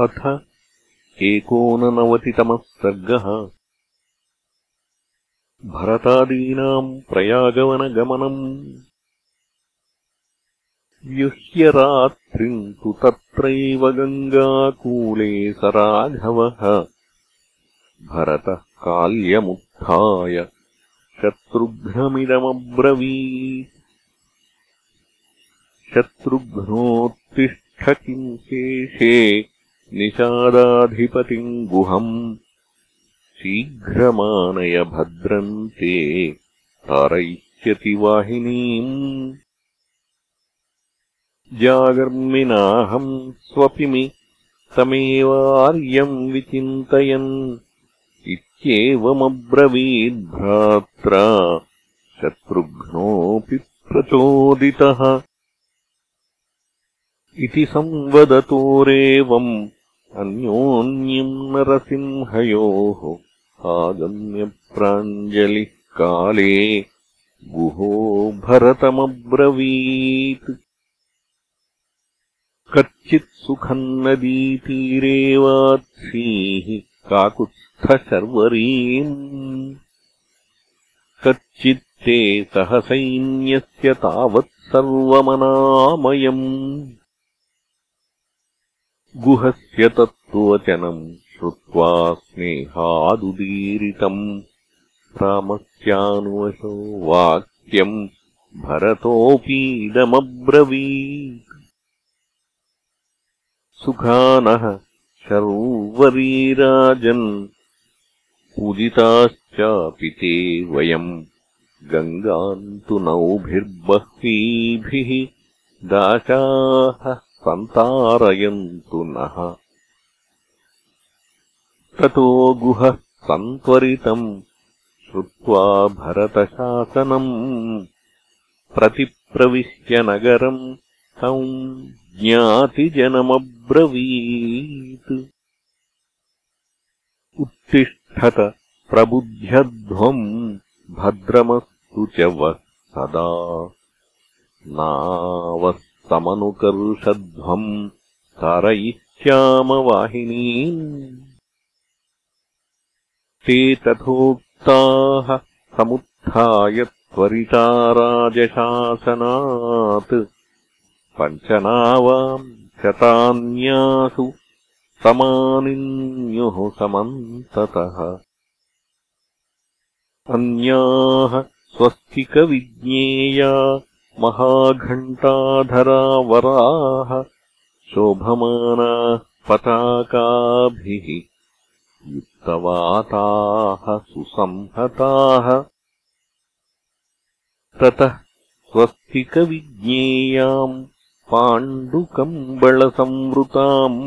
अथ एकोननवतितमः सर्गः। भरतादीनाम् प्रयागवनगमनम्। रात्रिम् तु तत्रैव गङ्गाकूले स राघवः भरतः काल्यमुत्थाय शत्रुघ्नमिदमब्रवीत्। शत्रुघ्नोत्तिष्ठ किम् शेषे निषादाधिपतिम् गुहम् शीघ्रमानय भद्रन्ते तारयिष्यति वाहिनीम्। जागर्मिनाहम् स्वपिमि तमेवार्यम् विचिन्तयन्। इत्येवमब्रवीद्भ्रात्रा शत्रुघ्नोऽपि प्रचोदितः। इति संवदतोरेवम् अन्योन्यम् नरसिंहयोः आगम्यप्राञ्जलिः काले गुहो भरतमब्रवीत्। कच्चित् सुखम् नदीतीरे वात्सीः काकुत्स्थशर्वरीम् कच्चित्ते सहसैन्यस्य तावत् सर्वमनामयम् गुहस्य तत्त्ववचनम् श्रुत्वा स्नेहादुदीरितम्। रामस्यानुवशो वाक्यम् भरतोऽपीदमब्रवीत् सुखानः शर्वरीराजन् पूजिताश्चापि ते वयम्। गङ्गाम् तु नौभिर्बह्वीभिः दाशाः सन्तारयन्तु नः ततो गुहः सन्त्वरितम् श्रुत्वा भरतशासनम् प्रतिप्रविश्य नगरम् तम् ज्ञातिजनमब्रवीत् उत्तिष्ठत प्रबुध्यध्वम् भद्रमस्तु च वः सदा नावः समनुकर्षध्वम् तारयिष्यामवाहिनीम् ते तथोक्ताः समुत्थाय त्वरिता राजशासनात् पञ्चनावाम् शतान्यासु समानिन्युः समन्ततः। अन्याः स्वस्तिकविज्ञेया महाघण्टाधरावराः शोभमानाः पताकाभिः युक्तवाताः सुसंहताः। ततः स्वस्तिकविज्ञेयाम् पाण्डुकम्बलसंवृताम्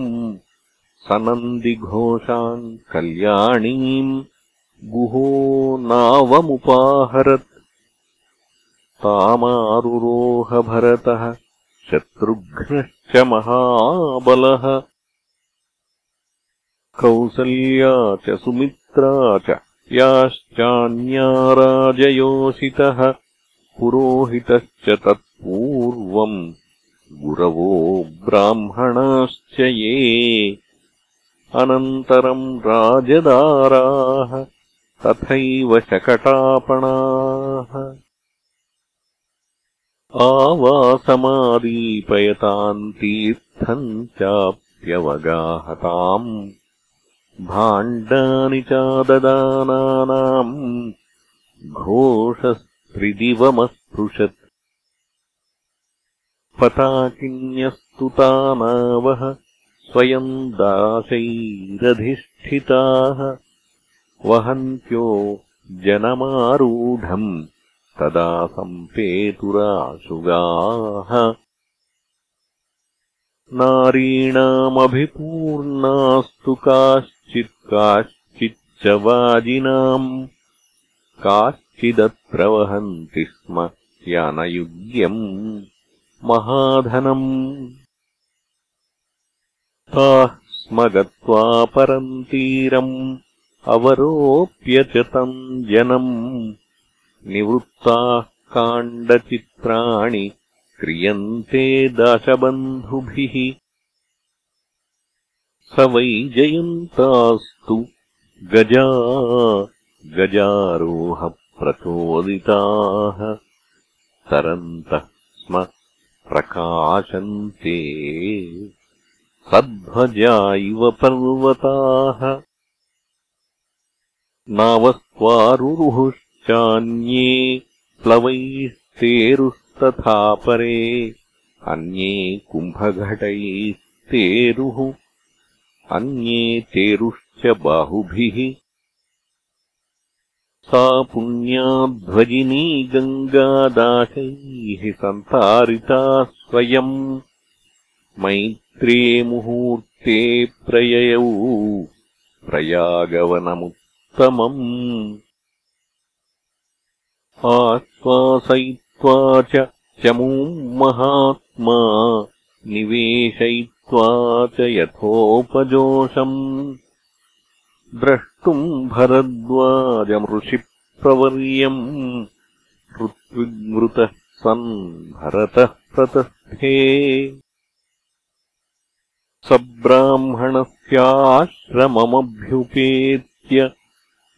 सनन्दिघोषाम् कल्याणीम् गुहो नावमुपाहरत् तामारुरोहभरतः शत्रुघ्नश्च महाबलः। कौसल्या च सुमित्रा च याश्चान्याराजयोषितः पुरोहितश्च तत्पूर्वम् गुरवो ब्राह्मणाश्च ये। अनन्तरम् राजदाराः तथैव शकटापणाः आवासमादीपयताम् तीर्थम् चाप्यवगाहताम्। भाण्डानि चाददानानाम् घोषस्त्रिदिवमस्पृशत्। पताकिन्यस्तुतानावः स्वयम् दासैरधिष्ठिताः। वहन्त्यो जनमारूढम् तदा सम्पेतुराशुगाः नारीणामभिपूर्णास्तु काश्चित् काश्चिच्च वाजिनाम् काश्चिदत्र वहन्ति स्म यानयुग्यम् महाधनम् ताः स्म गत्वा परन्तीरम् अवरोप्य च तम् जनम् निवृत्ताः काण्डचित्राणि क्रियन्ते दाशबन्धुभिः। स वैजयन्तास्तु गजा गजारोहप्रचोदिताः। तरन्तः स्म प्रकाशन्ते। सद्भजा इव पर्वताः नावस्त्वारुरुहुश्चान्ये प्लवैस्तेरुस्तथा परे अन्ये कुम्भघटैस्तेरुः अन्ये तेरुश्च बाहुभिः। सा पुण्याध्वजिनी गङ्गादाशैः सन्तारिता स्वयम् मैत्रे मुहूर्ते प्रययौ प्रयागवनमुत्तमम् आश्वासयित्वा च चमूम् महात्मा निवेशयित्वा च यथोपजोषम्। द्रष्टुम् भरद्वाजमृषिप्रवर्यम् ऋत्विग्मृतः सन् भरतः प्रतस्थे। सब्राह्मणस्याश्रममभ्युपेत्य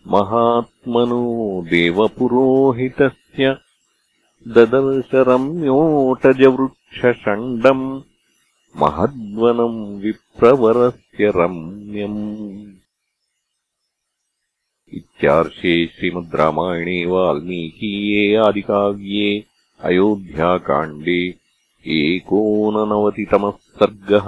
महात्मनो देवपुरोहितस्य ददर्शरम्योटजवृक्षषण्डम् महद्वनम् विप्रवरस्य रम्यम् इत्यार्षे श्रीमद् रामायणे वाल्मीकीये आदिकाव्ये अयोध्याकाण्डे एकोननवतितमः सर्गः